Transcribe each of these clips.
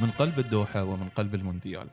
من قلب الدوحة ومن قلب المونديال.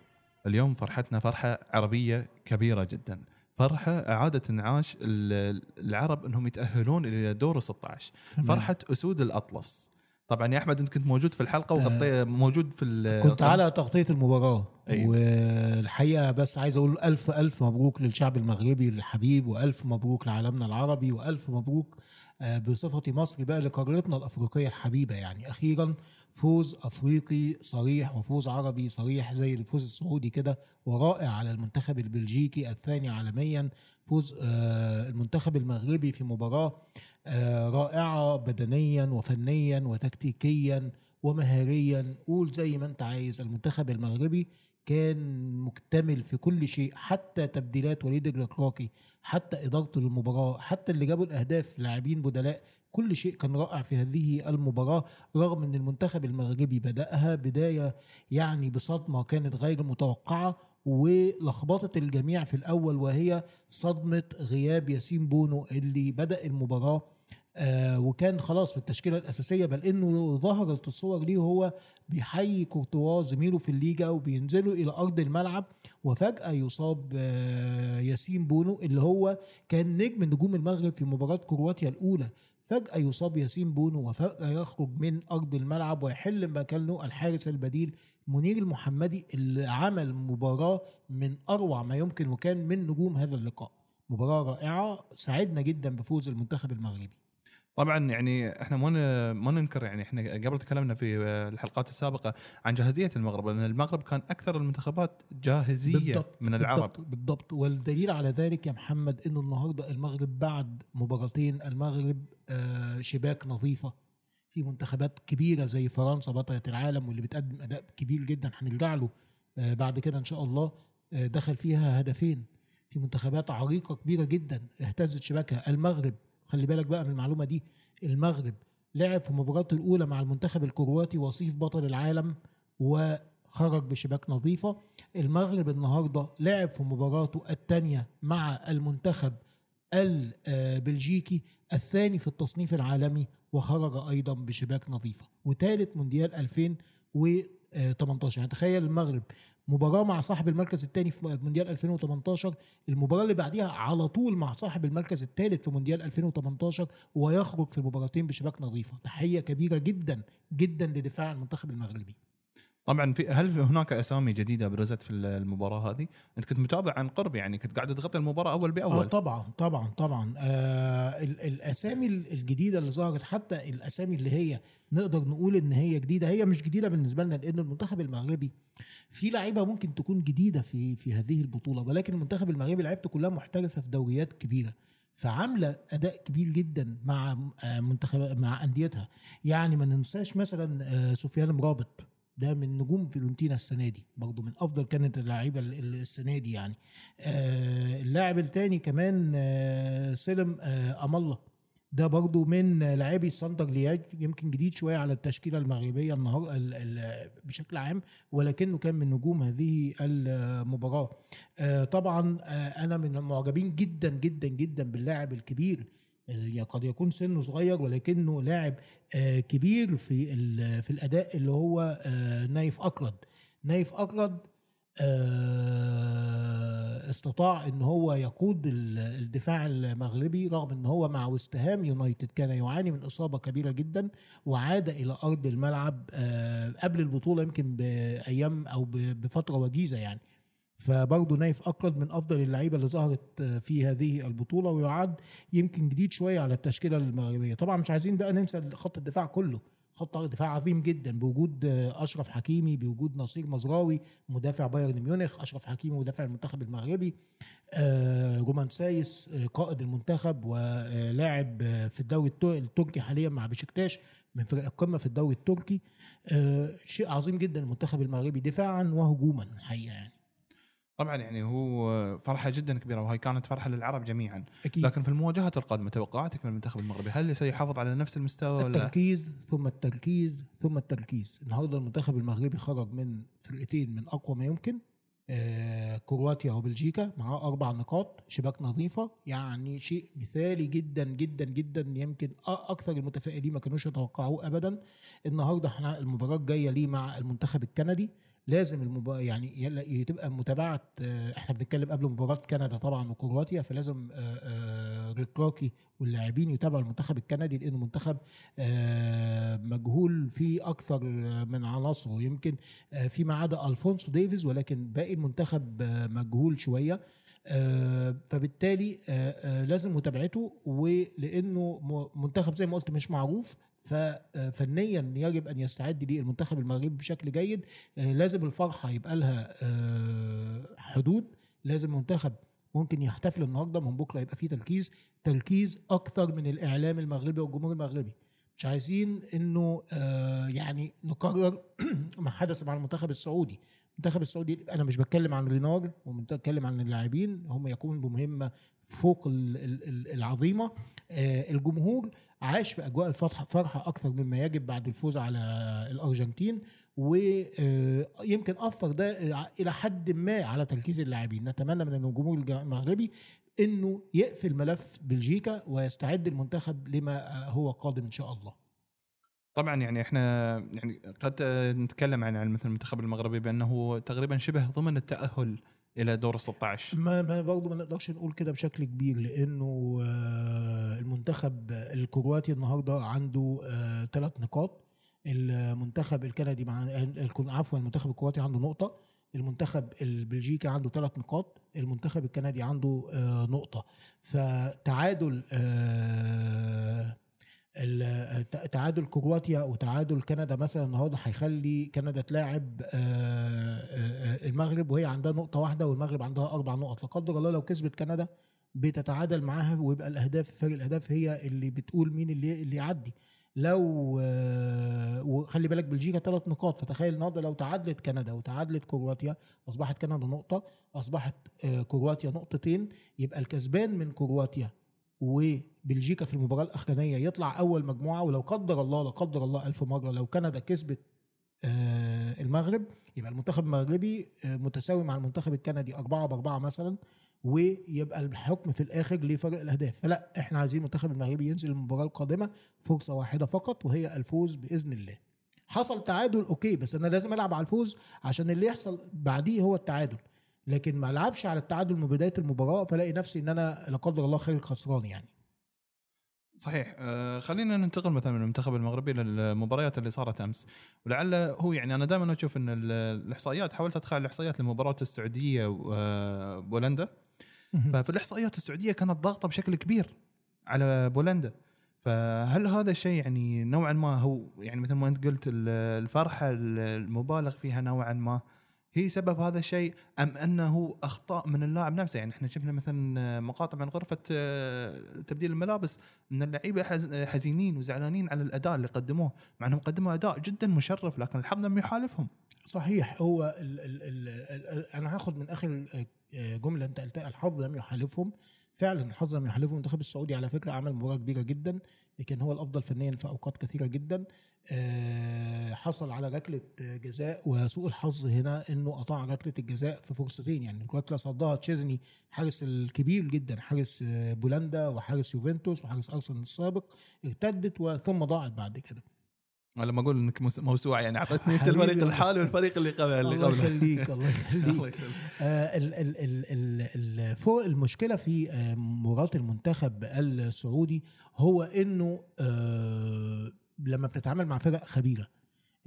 اليوم فرحتنا فرحة عربية كبيرة جدا. فرحة إعادة انعاش ال- العرب أنهم يتأهلون إلى دور 16 فرحة أسود الأطلس. طبعا يا أحمد أنت كنت موجود في الحلقة وغطي موجود في كنت على تغطية المباراة. أيوة. والحقيقة بس عايز أقول ألف ألف مبروك للشعب المغربي الحبيب وألف مبروك لعالمنا العربي وألف مبروك آه، بصفتي مصري بقى لقارتنا الأفريقية الحبيبة يعني. أخيرا فوز أفريقي صريح وفوز عربي صريح زي الفوز السعودي كده ورائع على المنتخب البلجيكي الثاني عالميا. فوز آه، المنتخب المغربي في مباراة آه، رائعة بدنيا وفنيا وتكتيكيا ومهاريا. قول زي ما انت عايز. المنتخب المغربي كان مكتمل في كل شيء حتى تبديلات وليد الركراكي حتى إدارته للمباراة حتى اللي جابوا الأهداف لاعبين بدلاء كل شيء كان رائع في هذه المباراة رغم إن المنتخب المغربي بدأها بداية يعني بصدمة كانت غير متوقعة ولخبطت الجميع في الأول وهي صدمة غياب ياسين بونو اللي بدأ المباراة. آه وكان خلاص في التشكيلة الأساسية بل إنه ظهرت الصور ليه وهو بيحيي كورتوا زميله في الليجا وبينزلوا إلى أرض الملعب وفجأة يصاب آه ياسين بونو اللي هو كان نجم نجوم المغرب في مباراة كرواتيا الأولى. فجأة يصاب ياسين بونو وفجأة يخرج من أرض الملعب ويحل مكانه الحارس البديل منير المحمدي اللي عمل مباراة من أروع ما يمكن وكان من نجوم هذا اللقاء. مباراة رائعة سعدنا جدا بفوز المنتخب المغربي. طبعا يعني إحنا ما ما ننكر يعني إحنا قبل تكلمنا في الحلقات السابقة عن جاهزية المغرب لأن المغرب كان أكثر المنتخبات جاهزية من العرب. بالضبط, بالضبط. والدليل على ذلك يا محمد إنه النهارده المغرب بعد مباراتين المغرب آه شباك نظيفة. في منتخبات كبيرة زي فرنسا بطلة العالم واللي بتقدم أداء كبير جدا هنرجع له آه بعد كده إن شاء الله آه دخل فيها هدفين. في منتخبات عريقة كبيرة جدا اهتزت شباكها المغرب خلي بالك بقى من المعلومة دي المغرب لعب في مباراته الأولى مع المنتخب الكرواتي وصيف بطل العالم وخرج بشباك نظيفة. المغرب النهارده لعب في مباراته الثانية مع المنتخب البلجيكي الثاني في التصنيف العالمي وخرج أيضا بشباك نظيفة. وثالث مونديال 2018 يعني تخيل المغرب مباراة مع صاحب المركز الثاني في مونديال 2018 المباراة اللي بعديها على طول مع صاحب المركز الثالث في مونديال 2018 ويخرج في المباراتين بشباك نظيفة. تحية كبيرة جدا جدا لدفاع المنتخب المغربي. طبعا في هل في هناك أسامي جديدة برزت في المباراة هذه؟ أنت كنت متابع عن قرب يعني كنت قاعد تغطي المباراة أول آه باول طبعا طبعا طبعا. آه ال- الأسامي ال- الجديدة اللي ظهرت حتى الأسامي اللي هي نقدر نقول إن هي جديدة هي مش جديدة بالنسبة لنا لأن المنتخب المغربي في لعيبة ممكن تكون جديدة في في هذه البطولة ولكن المنتخب المغربي لعيبته كلها محترفة في دوريات كبيرة فعاملة أداء كبير جدا مع آه، منتخب مع أنديتها. يعني ما ننساش مثلا آه، سفيان مرابط ده من نجوم فيورنتينا السنة دي برضه من أفضل كانت اللعيبة ال- ال- السنة دي يعني. آه، اللاعب الثاني كمان آه، سلم آه، الله. ده برضو من لاعبي ساندر لياج يمكن جديد شوية على التشكيلة المغربية النهار ال- ال- بشكل عام ولكنه كان من نجوم هذه المباراة. آه، طبعا آه، أنا من المعجبين جدا جدا جدا باللاعب الكبير قد يكون سنه صغير ولكنه لاعب آه، كبير في في الأداء اللي هو آه، نايف أكرد. نايف أكرد آه، استطاع إن هو يقود ال- الدفاع المغربي رغم إن هو مع وستهام يونايتد كان يعاني من إصابة كبيرة جدا وعاد إلى أرض الملعب آه، قبل البطولة يمكن بأيام أو بفترة وجيزة يعني. فبرضه نايف اكرد من أفضل اللعيبة اللي ظهرت في هذه البطولة ويعد يمكن جديد شوية على التشكيلة المغربية. طبعا مش عايزين بقى ننسى خط الدفاع كله. خط دفاع عظيم جدا بوجود أشرف حكيمي بوجود نصير مزراوي مدافع بايرن ميونخ أشرف حكيمي مدافع المنتخب المغربي آه، رومان سايس آه، قائد المنتخب ولاعب آه، في الدوري التر- التركي حاليا مع بشكتاش من فرق القمة في الدوري التركي. آه، شيء عظيم جدا المنتخب المغربي دفاعا وهجوما الحقيقة يعني. طبعا يعني هو فرحة جدا كبيرة وهي كانت فرحة للعرب جميعا. أكيد. لكن في المواجهات القادمة توقعاتك من المنتخب المغربي هل سيحافظ على نفس المستوى ولا؟ التركيز ثم التركيز ثم التركيز النهارده المنتخب المغربي خرج من فرقتين من أقوى ما يمكن آه، كرواتيا وبلجيكا معاه أربع نقاط شباك نظيفة. يعني شيء مثالي جدا جدا جدا يمكن أكثر المتفائلين ما كانوش يتوقعوه ابدا. النهارده إحنا المباراة الجاية ليه مع المنتخب الكندي. لازم المبا... يعني يلا- تبقى متابعة إحنا بنتكلم قبل مباراة كندا طبعا وكرواتيا فلازم ريكراكي واللاعبين يتابعوا المنتخب الكندي لأنه منتخب مجهول فيه أكثر من عناصره. يمكن فيما عدا ألفونسو ديفيز ولكن باقي المنتخب مجهول شوية. فبالتالي لازم متابعته ولأنه منتخب زي ما قلت مش معروف. ففنيا يجب أن يستعد ليه المنتخب المغربي بشكل جيد. آه، لازم الفرحة يبقى لها آه، حدود. لازم المنتخب ممكن يحتفل النهارده من بكرة يبقى فيه تركيز تركيز أكثر من الإعلام المغربي والجمهور المغربي. مش عايزين إنه آه، يعني نكرر ما حدث مع المنتخب السعودي. المنتخب السعودي أنا مش بتكلم عن رينار وبتكلم عن اللاعبين. هم يقومون بمهمه فوق ال- ال- ال- العظيمة. الجمهور عاش في أجواء الفرحه فرحة أكثر مما يجب بعد الفوز على الأرجنتين ويمكن أثر ده إلى حد ما على تركيز اللاعبين. نتمنى من الجمهور الج- المغربي إنه يقفل ملف بلجيكا ويستعد المنتخب لما هو قادم إن شاء الله. طبعا يعني إحنا يعني قد نتكلم عن مثل المنتخب المغربي بأنه تقريبا شبه ضمن التأهل إلى دور ال 16 ما ما برضه ما نقدرش نقول كده بشكل كبير لأنه آه، المنتخب الكرواتي النهارده عنده ثلاث نقاط. المنتخب الكندي مع عفوا المنتخب الكرواتي عنده نقطة. المنتخب البلجيكي عنده ثلاث نقاط. المنتخب الكندي عنده آه، نقطة. فتعادل آه، تعادل كرواتيا وتعادل كندا مثلا النهارده هيخلي كندا تلاعب آه، آه، آه، المغرب وهي عندها نقطة واحدة والمغرب عندها أربع نقط. لا قدر الله لو كسبت كندا بتتعادل معاها ويبقى الأهداف فرق الأهداف هي اللي بتقول مين اللي اللي يعدي. لو وخلي بالك بلجيكا ثلاث نقاط. فتخيل النهارده لو تعادلت كندا وتعادلت كرواتيا أصبحت كندا نقطة أصبحت كرواتيا نقطتين يبقى الكسبان من كرواتيا وبلجيكا في المباراة الأخرانية يطلع أول مجموعة ولو قدر الله لا قدر الله ألف مرة لو كندا كسبت آه، المغرب يبقى المنتخب المغربي آه، متساوي مع المنتخب الكندي أربعة بأربعة مثلا ويبقى الحكم في الآخر لفرق الأهداف. فلا إحنا عايزين المنتخب المغربي ينزل المباراة القادمة فرصة واحدة فقط وهي الفوز بإذن الله. حصل تعادل أوكي بس أنا لازم ألعب على الفوز عشان اللي يحصل بعديه هو التعادل. لكن ما العبش على التعادل من بداية المباراة فلاقي نفسي إن أنا لا قدر الله خارج خسران يعني. صحيح. آه، خلينا ننتقل مثلا من المنتخب المغربي للمباريات اللي صارت أمس. ولعل هو يعني أنا دائما أشوف إن ال- الإحصائيات حاولت ادخل الإحصائيات لمباراة السعودية وبولندا ففي الإحصائيات السعودية كانت ضاغطة بشكل كبير على بولندا. فهل هذا الشيء يعني نوعا ما هو يعني مثل ما أنت قلت ال- الفرحة المبالغ فيها نوعا ما هي سبب هذا الشيء أم أنه أخطاء من اللاعب نفسه؟ يعني إحنا شفنا مثلا مقاطع من غرفة آه، تبديل الملابس إن اللعيبة حز- حزينين وزعلانين على الأداء اللي قدموه مع إنهم قدموا أداء جدا مشرف لكن الحظ لم يحالفهم. صحيح هو ال ال ال ال أنا هاخد من اخر جملة أنت قلتها الحظ لم يحالفهم. فعلا الحظ لم يحالفهم. المنتخب السعودي على فكرة عمل مباراة كبيرة جدا لكن هو الأفضل فنيا في أوقات كثيرة جدا. آه، حصل على ركله جزاء وسوء الحظ هنا إنه قطع ركله الجزاء في فرصتين. يعني الركله صدها تشيزني حارس الكبير جدا حارس آه، بولندا وحارس يوفنتوس وحارس أرسنال السابق ارتدت وثم ضاعت بعد كده. لما أقول إنك موسوعة يعني أعطيتني أنت. الفريق الحالي والفريق اللي قبل اللي قبله. يخليك الله يخليك. الله يسلمك آه، ال ال ال ال ال فوق المشكلة في آه، مباراة المنتخب السعودي هو إنه آه، لما بتتعامل مع فرق خبيرة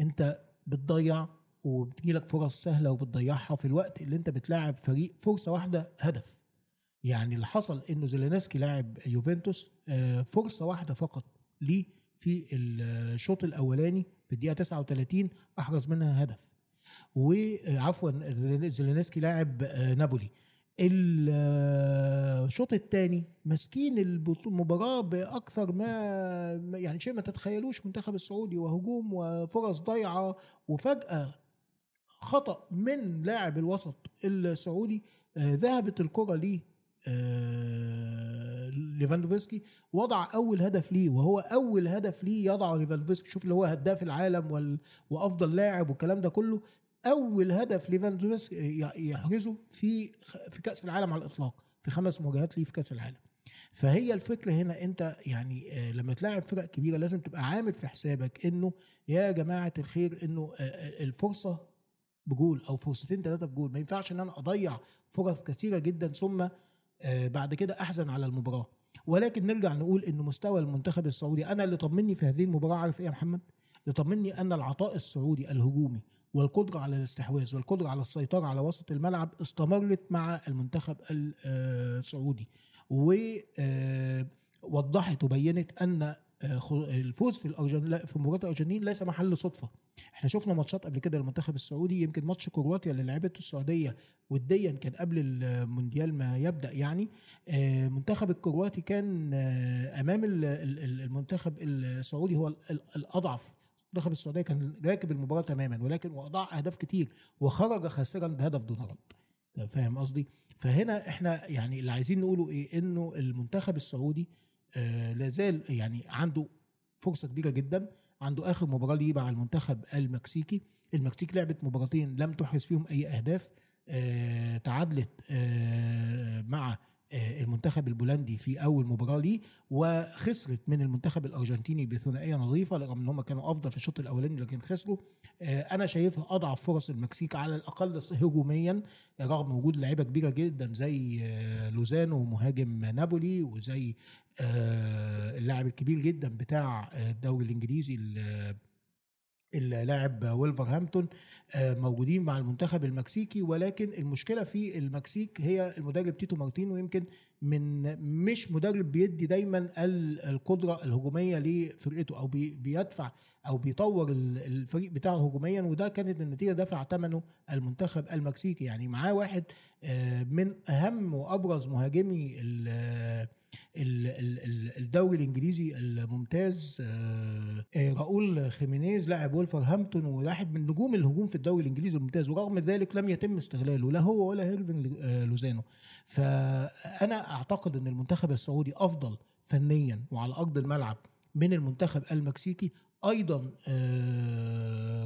انت بتضيع وبتجيلك فرص سهلة وبتضيعها في الوقت اللي انت بتلاعب فريق فرصة واحدة هدف. يعني اللي حصل انه زيلينسكي لاعب يوفنتوس آه، فرصة واحدة فقط ليه في الشوط الأولاني في الدقيقة 39 أحرز منها هدف. وعفوا زيلينسكي لاعب آه، نابولي. الشوط الثاني ماسكين المباراة بأكثر ما يعني شيء ما تتخيلوش منتخب السعودي وهجوم وفرص ضايعة وفجأة خطأ من لاعب الوسط السعودي آه، ذهبت الكرة ليه آه، ليفاندوفسكي وضع أول هدف ليه وهو أول هدف ليه يضعه ليفاندوفسكي شوف اللي هو هداف العالم. وأفضل لاعب والكلام ده كله أول هدف ليفاندوفسكي يحرزه في في كأس العالم على الإطلاق في خمس مواجهات ليه في كأس العالم. فهي الفكرة هنا أنت يعني آه، لما تلاعب فرق كبيرة لازم تبقى عامل في حسابك إنه يا جماعة الخير إنه آه، آه، الفرصة بجول أو فرصتين ثلاثة بجول. ما ينفعش إن أنا أضيع فرص كثيرة جدا ثم بعد كده أحزن على المباراة. ولكن نرجع نقول ان مستوى المنتخب السعودي أنا اللي طمني في هذه المباراة عارف إيه يا محمد؟ اللي طمني أن العطاء السعودي الهجومي والقدرة على الاستحواذ والقدرة على السيطرة على وسط الملعب استمرت مع المنتخب السعودي. ووضحت وبينت أن الفوز في الارجنتين في مباراة الأرجنتين ليس محل صدفة. إحنا شفنا ماتشات قبل كده للمنتخب السعودي يمكن ماتش كرواتيا اللي لعبته السعودية وديا كان قبل المونديال ما يبدأ يعني. المنتخب الكرواتي كان أمام المنتخب السعودي هو الأضعف منتخب السعودية كان راكب المباراة تماما ولكن وأضاع أهداف كتير وخرج خاسرا بهدف دون رد فاهم قصدي؟ فهنا إحنا يعني اللي عايزين نقوله إيه؟ إنه المنتخب السعودي آه لازال يعني عنده فرصة كبيرة جدا عنده آخر مباراة ليه مع المنتخب المكسيكي. المكسيك لعبت مباراتين لم تحرز فيهم أي أهداف آه تعادلت آه مع المنتخب البولندي في أول مباراة ليه وخسرت من المنتخب الأرجنتيني بثنائية نظيفة رغم إن هم كانوا أفضل في الشوط الأولاني لكن خسروا. آه، أنا شايفها أضعف فرص المكسيك على الأقل هجوميا رغم وجود لعيبة كبيرة جدا زي آه، لوزانو مهاجم نابولي وزي اللاعب الكبير جدا بتاع الدوري الإنجليزي اللاعب وولفرهامبتون آه، موجودين مع المنتخب المكسيكي ولكن المشكلة في المكسيك هي المدرب تيتو مارتينو يمكن من مش مدرب بيدي دايما القدرة الهجومية لفرقته أو بيدفع أو بيطور الفريق بتاعه هجوميا وده كانت النتيجة دفع ثمنه المنتخب المكسيكي. يعني معاه واحد آه، من أهم وأبرز مهاجمي الدوري الإنجليزي الممتاز آه، آه، راؤول خيمينيز لاعب ولفرهامبتون وواحد من نجوم الهجوم في الدوري الإنجليزي الممتاز. ورغم ذلك لم يتم استغلاله لا هو ولا هيرفين لوزانو. فأنا أعتقد إن المنتخب السعودي أفضل فنيا وعلى أرض الملعب من المنتخب المكسيكي أيضا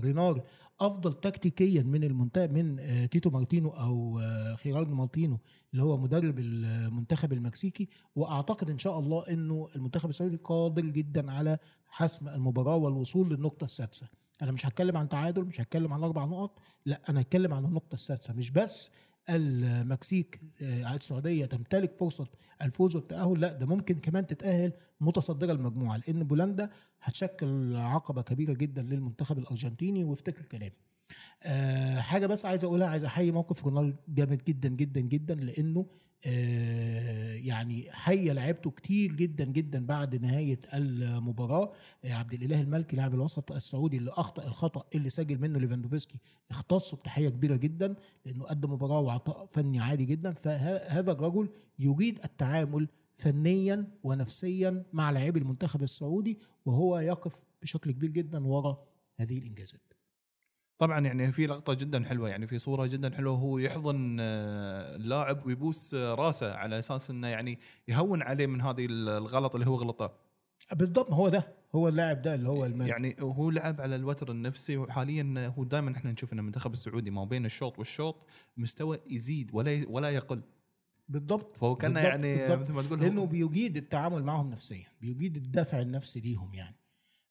رينار أفضل تكتيكيا من المنتخب من آه، تيتو مارتينو أو آه، خيراردو مارتينو اللي هو مدرب المنتخب المكسيكي. وأعتقد إن شاء الله إنه المنتخب السعودي قادر جدا على حسم المباراة والوصول للنقطة السادسة. أنا مش هتكلم عن تعادل مش هتكلم عن أربع نقط لا أنا هتكلم عن النقطة السادسة. مش بس المكسيك آه، السعودية تمتلك فرصة الفوز والتأهل. لا ده ممكن كمان تتأهل متصدرة المجموعة لأن بولندا هتشكل عقبة كبيرة جدا للمنتخب الأرجنتيني وافتكر كلامي. أه حاجة بس عايز أقولها عايز أحيي موقف رونالدو جامد جدا جدا جدا لأنه أه يعني حي لعبته كتير جدا جدا بعد نهاية المباراة. أه عبد الإله المالكي لاعب الوسط السعودي اللي أخطأ الخطأ اللي سجل منه ليفاندوفسكي اختصه بتحية كبيرة جدا لأنه قدم مباراة وعطاء فني عالي جدا. فهذا الرجل يريد التعامل فنيا ونفسيا مع لاعبي المنتخب السعودي وهو يقف بشكل كبير جدا وراء هذه الإنجازات. طبعا يعني في لقطة جدا حلوة يعني في صورة جدا حلوة هو يحضن آه، اللاعب ويبوس راسه على أساس إنه يعني يهون عليه من هذه الغلط اللي هو غلطه. بالضبط هو ده هو اللاعب ده اللي هو الملك. يعني هو لعب على الوتر النفسي وحاليا هو دائما إحنا نشوف ان المنتخب السعودي ما بين الشوط والشوط مستوى يزيد ولا ولا يقل. بالضبط فهو كان يعني مثل ما تقول لأنه بيجيد التعامل معهم نفسيا بيجيد الدفع النفسي ليهم يعني. آه،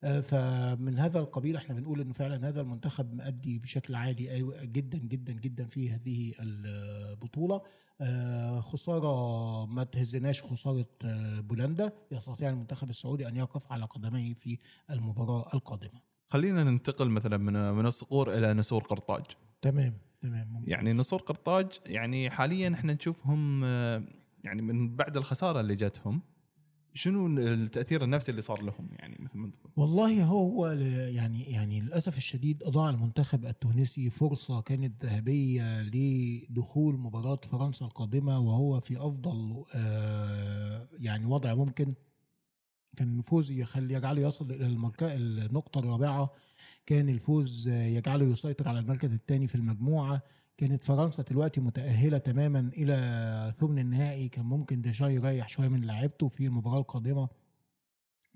فمن هذا القبيل إحنا بنقول إنه فعلا هذا المنتخب مؤدي بشكل عالي جدا جدا جدا في هذه البطولة. آه، خسارة ما تهزناش خسارة آه، بولندا. يستطيع المنتخب السعودي أن يقف على قدميه في المباراة القادمة. خلينا ننتقل مثلا من من الصقور إلى نسور قرطاج. تمام تمام ممتاز. يعني نسور قرطاج يعني حاليا إحنا نشوفهم يعني من بعد الخسارة اللي جاتهم شنو التأثير النفسي اللي صار لهم يعني مثل ما تقول والله هو يعني يعني للأسف الشديد أضاع المنتخب التونسي فرصة كانت ذهبية لدخول مباراة فرنسا القادمة وهو في أفضل آه، يعني وضع ممكن. كان الفوز يخلي يجعله يصل إلى النقطة الرابعة. كان الفوز يجعله يسيطر على المركز الثاني في المجموعة. كانت فرنسا دلوقتي متأهلة تماما إلى ثمن النهائي. كان ممكن ديشا يريح شوية من لعيبته في المباراة القادمة.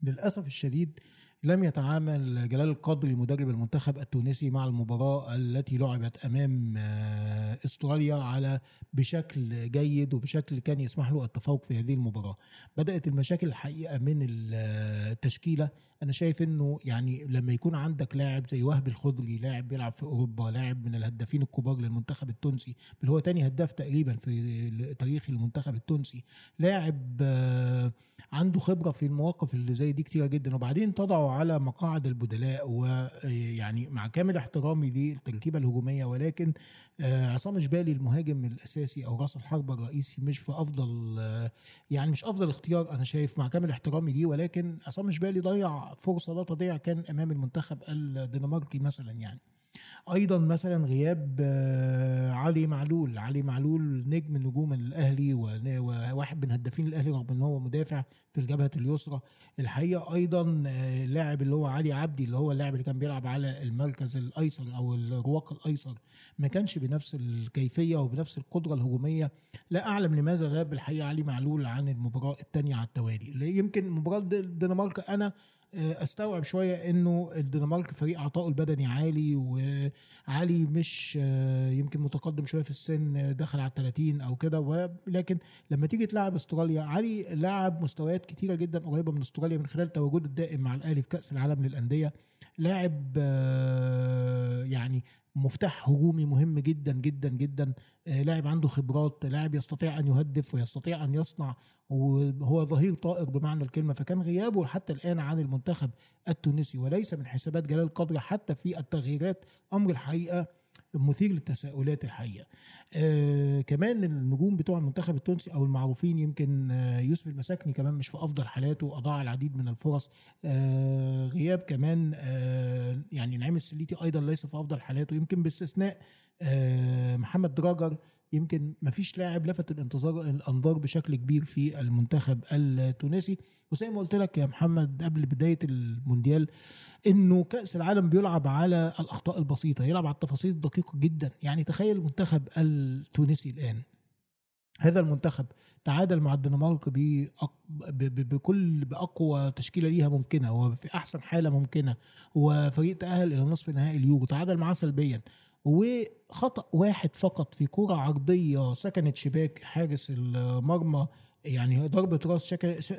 للأسف الشديد لم يتعامل جلال القدري مدرب المنتخب التونسي مع المباراة التي لعبت أمام آه، إستراليا على بشكل جيد وبشكل كان يسمح له التفوق في هذه المباراة. بدأت المشاكل الحقيقة من التشكيلة أنا شايف أنه يعني لما يكون عندك لاعب زي وهب الخضري لاعب بيلعب في أوروبا لاعب من الهدافين الكبار للمنتخب التونسي بل هو تاني هداف تقريبا في تاريخ المنتخب التونسي لاعب آه، عنده خبرة في المواقف اللي زي دي كتيرة جدا وبعدين تضعه على مقاعد البدلاء ويعني مع كامل احترامي للتركيبة الهجومية ولكن عصام جبالي المهاجم الأساسي أو راس الحربة الرئيسي مش في أفضل آه، يعني مش أفضل اختيار أنا شايف مع كامل احترامي ليه ولكن عصام جبالي ضيع فرصة لا تضيع كان أمام المنتخب الدنماركي مثلا يعني. أيضا مثلا غياب آه، علي معلول. علي معلول نجم نجوم الأهلي وواحد من هدافين الأهلي رغم إن هو مدافع في الجبهة اليسرى. الحقيقة أيضا اللاعب اللي هو علي عبدي اللي هو اللاعب اللي كان بيلعب على المركز الأيسر أو الرواق الأيسر ما كانش بنفس الكيفية وبنفس القدرة الهجومية. لا أعلم لماذا غاب الحقيقة علي معلول عن المباراة الثانية على التوالي. يمكن مباراة الدنمارك أنا آه، أستوعب شوية إنه الدنمارك فريق عطائه البدني عالي وعالي مش آه، يمكن متقدم شوية في السن دخل على 30 أو كده. ولكن لما تيجي تلعب أستراليا علي لعب مستويات كتيرة جدا قريبة من أستراليا من خلال تواجده الدائم مع الأهلي في كأس العالم للأندية. لاعب آه، يعني مفتاح هجومي مهم جدا جدا جدا. آه، لاعب عنده خبرات لاعب يستطيع أن يهدف ويستطيع أن يصنع وهو ظهير طائر بمعنى الكلمة. فكان غيابه حتى الآن عن المنتخب التونسي وليس من حسابات جلال قدر حتى في التغييرات. أمر الحقيقة مثير للتساؤلات الحقيقة. آه كمان النجوم بتوع المنتخب التونسي أو المعروفين يمكن آه يوسف المساكني كمان مش في أفضل حالاته اضاع العديد من الفرص. آه غياب كمان آه يعني نعيم السليتي أيضا ليس في أفضل حالاته يمكن باستثناء آه محمد دراجر يمكن ما فيش لاعب لفت الانتظار الأنظار بشكل كبير في المنتخب التونسي. وزي ما قلت لك يا محمد قبل بداية المونديال إنه كأس العالم بيلعب على الأخطاء البسيطة يلعب على التفاصيل الدقيقة جدا. يعني تخيل المنتخب التونسي الآن. هذا المنتخب تعادل مع الدنمارك بكل بأقوى تشكيلة ليها ممكنة وفي أحسن حالة ممكنة وفريق تأهل إلى نصف نهائي اليورو تعادل معاه سلبيا. وخطأ واحد فقط في كرة عرضية سكنت شباك حارس المرمى يعني ضربة راس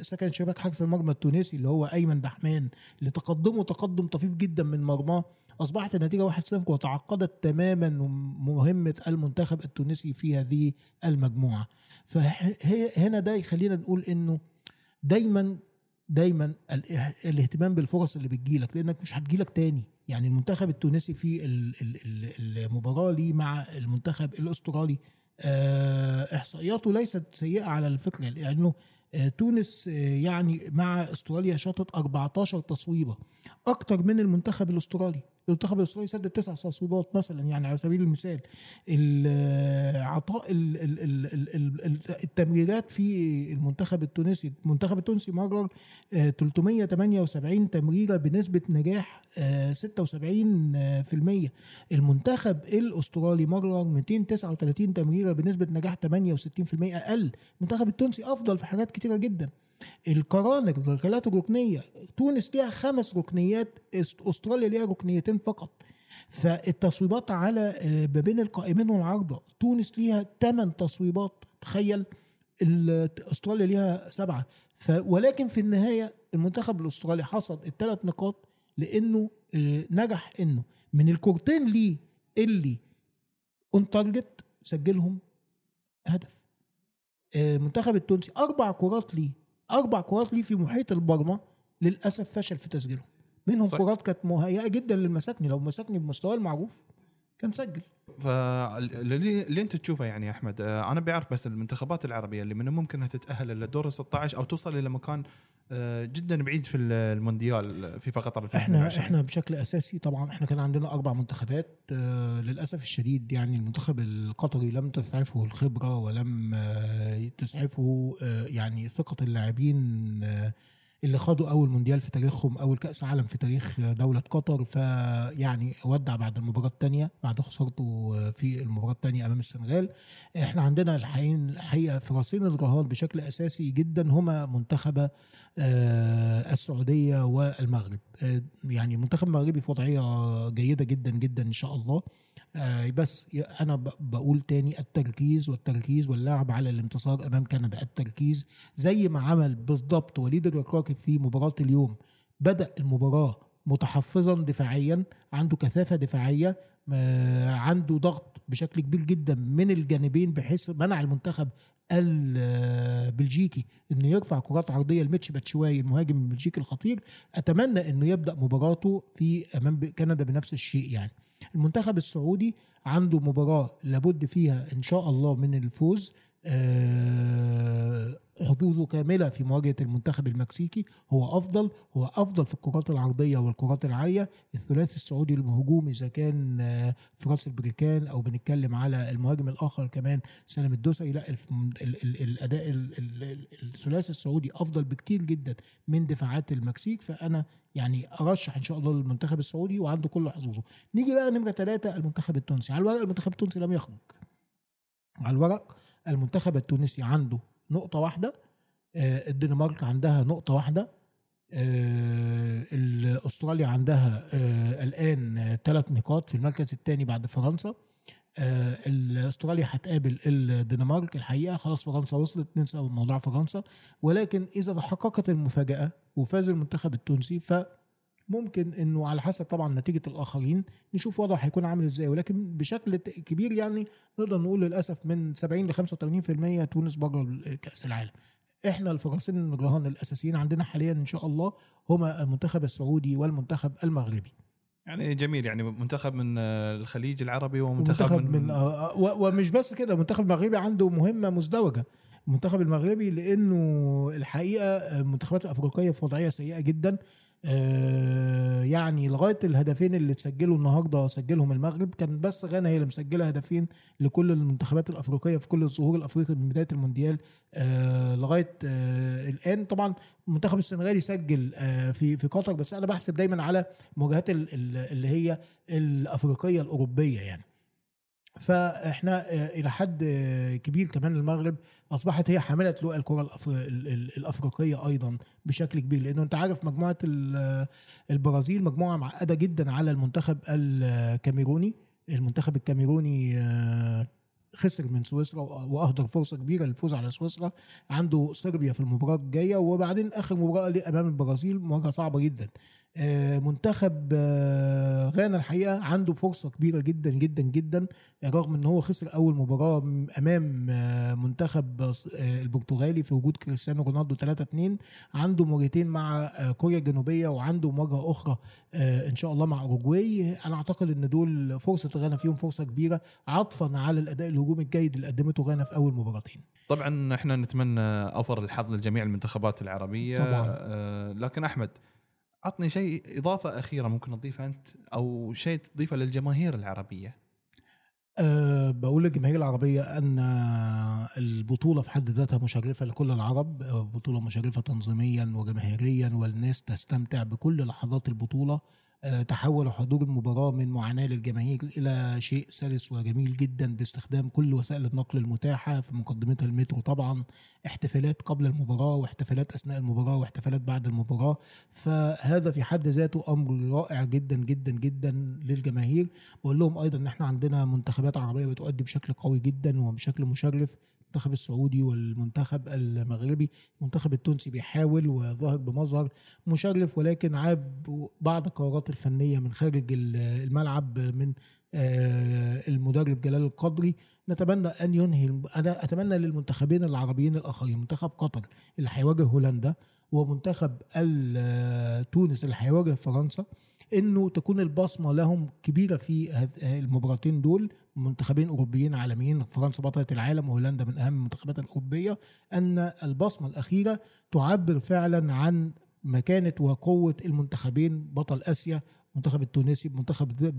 سكنت شباك حارس المرمى التونسي اللي هو أيمن دحمان اللي تقدمه تقدم طفيف جدا من مرماه. أصبحت النتيجة 1-0 وتعقدت تماما مهمة المنتخب التونسي في هذه المجموعة. فهنا ده يخلينا نقول إنه دايما دايما الاهتمام بالفرص اللي بتجيلك لأنك مش هتجيلك تاني. يعني المنتخب التونسي في المباراة ليه مع المنتخب الأسترالي آه، إحصائياته ليست سيئة على الفكرة لأنه آه، تونس آه، يعني مع أستراليا شاطت 14 تصويبة أكتر من المنتخب الأسترالي. المنتخب الاسترالي سدد تسع تصويبات مثلا يعني على سبيل المثال عطاء التمريرات في المنتخب التونسي. المنتخب التونسي مرر 378 آه، تمريره بنسبة نجاح 76% المنتخب الأسترالي مرر 239 تمريره بنسبة نجاح 68% أقل. المنتخب التونسي أفضل في حاجات كتيرة جدا. القرانق الركلات الركنية تونس ليها خمس ركنيات أستراليا ليها ركنيتين فقط. فالتصويبات على آه، ما بين القائمين والعارضة تونس ليها ثمان تصويبات تخيل. أستراليا ليها سبعة. ولكن في النهاية المنتخب الأسترالي حصد الثلاث نقاط لأنه آه، نجح إنه من الكورتين ليه اللي on target سجلهم هدف. آه، المنتخب التونسي أربع كرات ليه أربع كرات ليه في محيط المرمى للأسف فشل في تسجيلهم. منهم كرات كانت مهيئة جدا للمساكني لو مساكني بمستواه المعروف كان سجل. فاللي اللي انت تشوفه يعني يا أحمد آه، أنا بعرف بس المنتخبات العربية اللي من الممكن أنها تتأهل إلى دور 16 أو توصل إلى مكان آه، جدا بعيد في المونديال في فقط إحنا إحنا بشكل أساسي طبعا إحنا كان عندنا أربع منتخبات آه، للأسف الشديد يعني المنتخب القطري لم تسعفه الخبرة ولم تسعفه يعني ثقة اللاعبين اللي خدوا أول مونديال في تاريخهم أول كأس عالم في تاريخ دولة قطر فيعني ودع بعد المباراة الثانية بعد خسارته في المباراة الثانية أمام السنغال. إحنا عندنا الحقيقة في راسين الرهان بشكل أساسي جدا هما منتخب آه، السعودية والمغرب. آه، يعني المنتخب المغربي في وضعية جيدة جدا جدا إن شاء الله. بس أنا بقول تاني التركيز والتركيز واللعب على الانتصار أمام كندا. التركيز زي ما عمل بالضبط وليد الركراكي في مباراة اليوم. بدأ المباراة متحفظا دفاعيا عنده كثافة دفاعية عنده ضغط بشكل كبير جدا من الجانبين بحيث منع المنتخب البلجيكي إنه يرفع كرات عرضية لميتشي باتشواي المهاجم البلجيكي الخطير. أتمنى إنه يبدأ مباراته في أمام كندا بنفس الشيء يعني. المنتخب السعودي عنده مباراة لابد فيها إن شاء الله من الفوز. حظوظه كاملة في مواجهة المنتخب المكسيكي. هو أفضل هو أفضل في الكرات العرضية والكرات العالية. الثلاثي السعودي الهجومي إذا كان آه، فراس البريكان أو بنتكلم على المهاجم الآخر كمان سالم الدوسري. لا الأداء الثلاثي السعودي أفضل بكتير جدا من دفاعات المكسيك. فأنا يعني أرشح إن شاء الله للمنتخب السعودي وعنده كل حظوظه. نيجي بقى نمرة ثلاثة المنتخب التونسي. على الورق المنتخب التونسي لم يخرج. على الورق المنتخب التونسي عنده نقطة واحدة آه، الدنمارك عندها نقطة واحدة آه، استراليا عندها آه، الآن ثلاث نقاط في المركز الثاني بعد فرنسا استراليا هتقابل الدنمارك الحقيقة خلاص فرنسا وصلت ننسى موضوع فرنسا ولكن إذا تحققت المفاجأة وفاز المنتخب التونسي ف ممكن إنه على حسب طبعا نتيجة الآخرين نشوف وضعه هيكون عامل إزاي ولكن بشكل كبير يعني نقدر نقول للأسف من 70 ل 85% تونس بره كأس العالم. إحنا الفراسين الرهان الأساسيين عندنا حاليا إن شاء الله هما المنتخب السعودي والمنتخب المغربي. يعني جميل يعني منتخب من الخليج العربي ومنتخب من, من آه، ومش بس كده المنتخب المغربي عنده مهمة مزدوجة. المنتخب المغربي لأنه الحقيقة المنتخبات الافريقيه في وضعية سيئة جدا. آه، يعني لغاية الهدفين اللي تسجلوا النهارده سجلهم المغرب كان بس غانا هي اللي مسجلة هدفين لكل المنتخبات الأفريقية في كل الظهور الأفريقي من بداية المونديال آه، لغاية آه، الآن. طبعا المنتخب السنغالي سجل في في قطر بس أنا بحسب دايما على المواجهات اللي هي الأفريقية الأوروبية يعني. فإحنا إلى حد كبير كمان المغرب أصبحت هي حاملة لواء الكرة الأفريقية أيضا بشكل كبير لأنه أنت عارف مجموعة البرازيل مجموعة معقدة جدا على المنتخب الكاميروني. المنتخب الكاميروني آه، خسر من سويسرا وأهدر فرصة كبيرة للفوز على سويسرا. عنده صربيا في المباراة الجاية وبعدين آخر مباراة ليه امام البرازيل مواجهه صعبة جدا. آه، منتخب آه، غانا الحقيقة عنده فرصة كبيرة جدا جدا جدا رغم إن هو خسر أول مباراة أمام آه، منتخب البرتغالي في وجود كريستيانو رونالدو 3 2 عنده مواجهتين مع كوريا الجنوبية وعنده مواجهه أخرى إن شاء الله مع اوروجواي أنا أعتقد إن دول فرصة غانا فيهم فرصة كبيرة عطفا على الأداء الهجومي الجيد اللي قدمته غانا في أول مباراتين طبعا إحنا نتمنى اوفر الحظ لجميع المنتخبات العربية طبعا. آه لكن أحمد عطني شيء إضافة أخيرة ممكن تضيفها أنت أو شيء تضيفه للجماهير العربية. أه بقول للجماهير العربية أن البطولة في حد ذاتها مشرفة لكل العرب بطولة مشرفة تنظيميا وجماهيريا والناس تستمتع بكل لحظات البطولة. تحول حضور المباراة من معاناة للجماهير إلى شيء سلس وجميل جدا باستخدام كل وسائل النقل المتاحة في مقدمتها المترو. طبعا احتفالات قبل المباراة واحتفالات أثناء المباراة واحتفالات بعد المباراة فهذا في حد ذاته أمر رائع جدا جدا جدا للجماهير. بقول لهم أيضا إن إحنا عندنا منتخبات عربية بتؤدي بشكل قوي جدا وبشكل مشرف المنتخب السعودي والمنتخب المغربي. المنتخب التونسي بيحاول وظاهر بمظهر مشرف ولكن عاب بعض القرارات الفنية من خارج الملعب من آه، المدرب جلال القدري. نتمنى أن ينهي أنا أتمنى للمنتخبين العربيين الآخرين منتخب قطر اللي هيواجه هولندا ومنتخب تونس اللي هيواجه فرنسا إنه تكون البصمة لهم كبيرة في المباراتين دول منتخبين أوروبيين عالميين فرنسا بطلة العالم وهولندا من أهم المنتخبات الأوروبية أن البصمة الأخيرة تعبر فعلا عن مكانة وقوة المنتخبين بطل آسيا المنتخب التونسي منتخب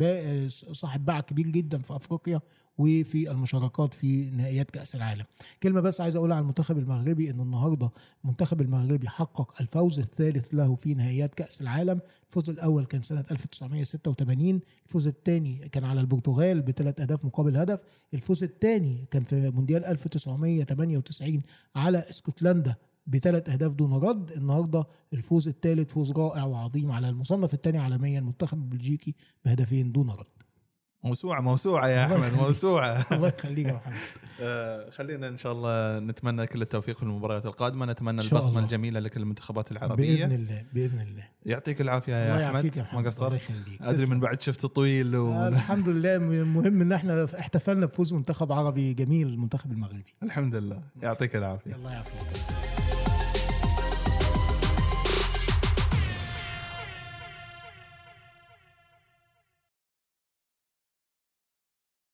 صاحب باع كبير جدا في أفريقيا وفي المشاركات في نهائيات كأس العالم. كلمة بس عايز أقولها على المنتخب المغربي ان النهارده المنتخب المغربي حقق الفوز الثالث له في نهائيات كأس العالم. الفوز الأول كان سنة 1986 الفوز الثاني كان على البرتغال بثلاث أهداف مقابل هدف الفوز الثاني كان في مونديال 1998 على إسكتلندا بثلاث اهداف دون رد. النهارده الفوز الثالث فوز رائع وعظيم على المصنف الثاني عالميا المنتخب البلجيكي بهدفين دون رد. موسوعة موسوعة يا يخليك. موسوعة. الله يخليك يا محمد. آه، خلينا إن شاء الله نتمنى كل التوفيق في المباريات القادمة. نتمنى إن البصمة الله. الجميلة لكل المنتخبات العربية. بإذن الله بإذن الله. يعطيك العافية الله يا يا ما قصرت تسلم. من بعد شفت طويل و... آه، الحمد لله. مهم إن إحنا احتفلنا بفوز منتخب عربي جميل المنتخب المغربي. الحمد لله. يعطيك العافية. الله يعافيك